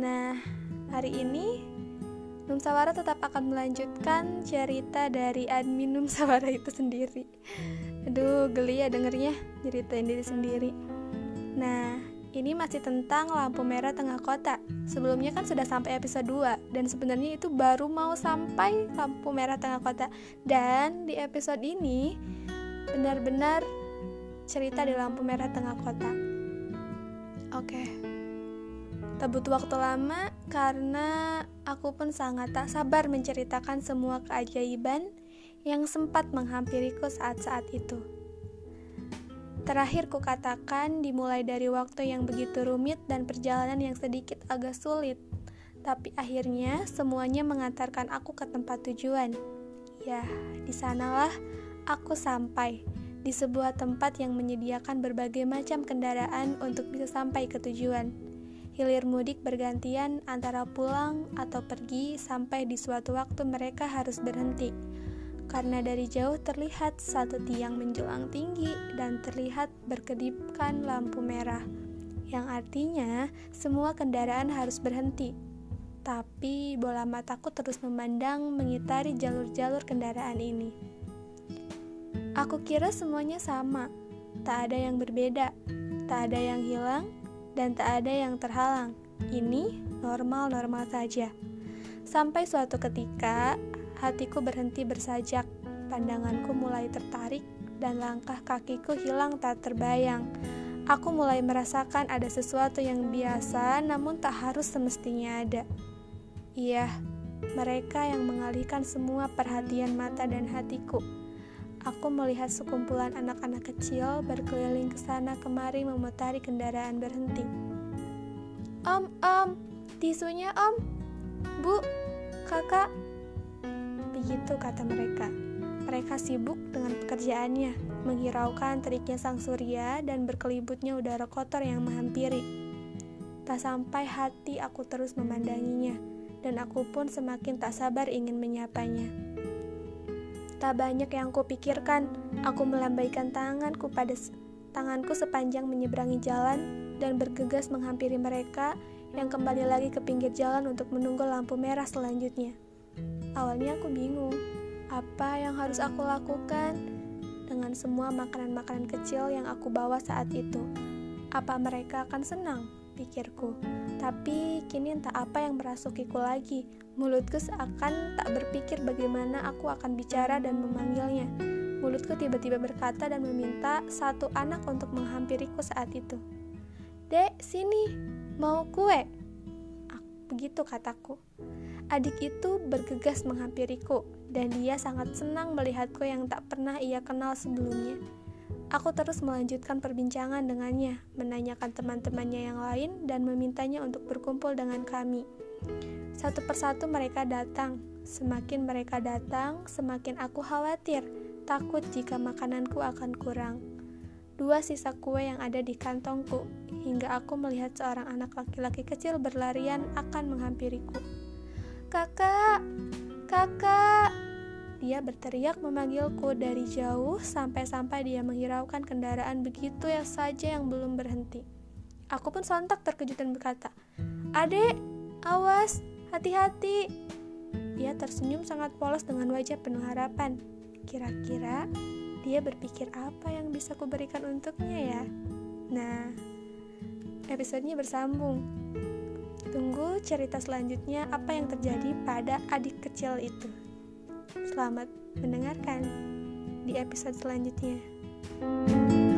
Nah, hari ini Numsawara tetap akan melanjutkan cerita dari admin Numsawara itu sendiri. Aduh, geli ya dengernya ceritain diri sendiri. Nah, ini masih tentang lampu merah tengah kota. Sebelumnya kan sudah sampai episode 2 dan sebenarnya itu baru mau sampai lampu merah tengah kota. Dan di episode ini benar-benar cerita di lampu merah tengah kota. Oke. Tak butuh waktu lama karena aku pun sangat tak sabar menceritakan semua keajaiban yang sempat menghampiriku saat-saat itu. Terakhir kukatakan dimulai dari waktu yang begitu rumit dan perjalanan yang sedikit agak sulit. Tapi akhirnya semuanya mengantarkan aku ke tempat tujuan. Ya, di sanalah aku sampai di sebuah tempat yang menyediakan berbagai macam kendaraan untuk bisa sampai ke tujuan hilir mudik bergantian antara pulang atau pergi sampai di suatu waktu mereka harus berhenti. Karena dari jauh terlihat satu tiang menjulang tinggi dan terlihat berkedipkan lampu merah, yang artinya semua kendaraan harus berhenti. Tapi bola mataku terus memandang mengitari jalur-jalur kendaraan ini. Aku kira semuanya sama, tak ada yang berbeda, tak ada yang hilang, dan tak ada yang terhalang. Ini normal-normal saja. Sampai suatu ketika, hatiku berhenti bersajak, pandanganku mulai tertarik, dan langkah kakiku hilang tak terbayang. Aku mulai merasakan ada sesuatu yang biasa, namun tak harus semestinya ada. Iya, mereka yang mengalihkan semua perhatian mata dan hatiku Aku melihat sekumpulan anak-anak kecil berkeliling ke sana kemari memutari kendaraan berhenti. Om, om, tisunya om, bu, kakak. Begitu kata mereka. Mereka sibuk dengan pekerjaannya, menghiraukan teriknya sang surya dan berkelibutnya udara kotor yang menghampiri. Tak sampai hati aku terus memandanginya, dan aku pun semakin tak sabar ingin menyapanya. Tak banyak yang kupikirkan, aku melambaikan tanganku pada tanganku sepanjang menyeberangi jalan dan bergegas menghampiri mereka yang kembali lagi ke pinggir jalan untuk menunggu lampu merah selanjutnya. Awalnya aku bingung, apa yang harus aku lakukan dengan semua makanan-makanan kecil yang aku bawa saat itu. Apa mereka akan senang? Pikirku. Tapi kini entah apa yang merasukiku lagi. Mulutku seakan tak berpikir bagaimana aku akan bicara dan memanggilnya. Mulutku tiba-tiba berkata dan meminta satu anak untuk menghampiriku saat itu. Dek, sini, mau kue? Begitu kataku. Adik itu bergegas menghampiriku, dan dia sangat senang melihatku yang tak pernah ia kenal sebelumnya. Aku terus melanjutkan perbincangan dengannya, menanyakan teman-temannya yang lain, dan memintanya untuk berkumpul dengan kami. Satu persatu mereka datang. Semakin mereka datang, semakin aku khawatir, takut jika makananku akan kurang. Dua sisa kue yang ada di kantongku, hingga aku melihat seorang anak laki-laki kecil berlarian akan menghampiriku. Kakak, kakak, dia berteriak memanggilku dari jauh sampai-sampai dia menghiraukan kendaraan begitu ya saja yang belum berhenti. Aku pun sontak terkejut dan berkata, Adek, awas, hati-hati. Dia tersenyum sangat polos dengan wajah penuh harapan. Kira-kira dia berpikir apa yang bisa kuberikan untuknya ya? Nah, episodenya bersambung. Tunggu cerita selanjutnya apa yang terjadi pada adik kecil itu. Selamat mendengarkan di episode selanjutnya.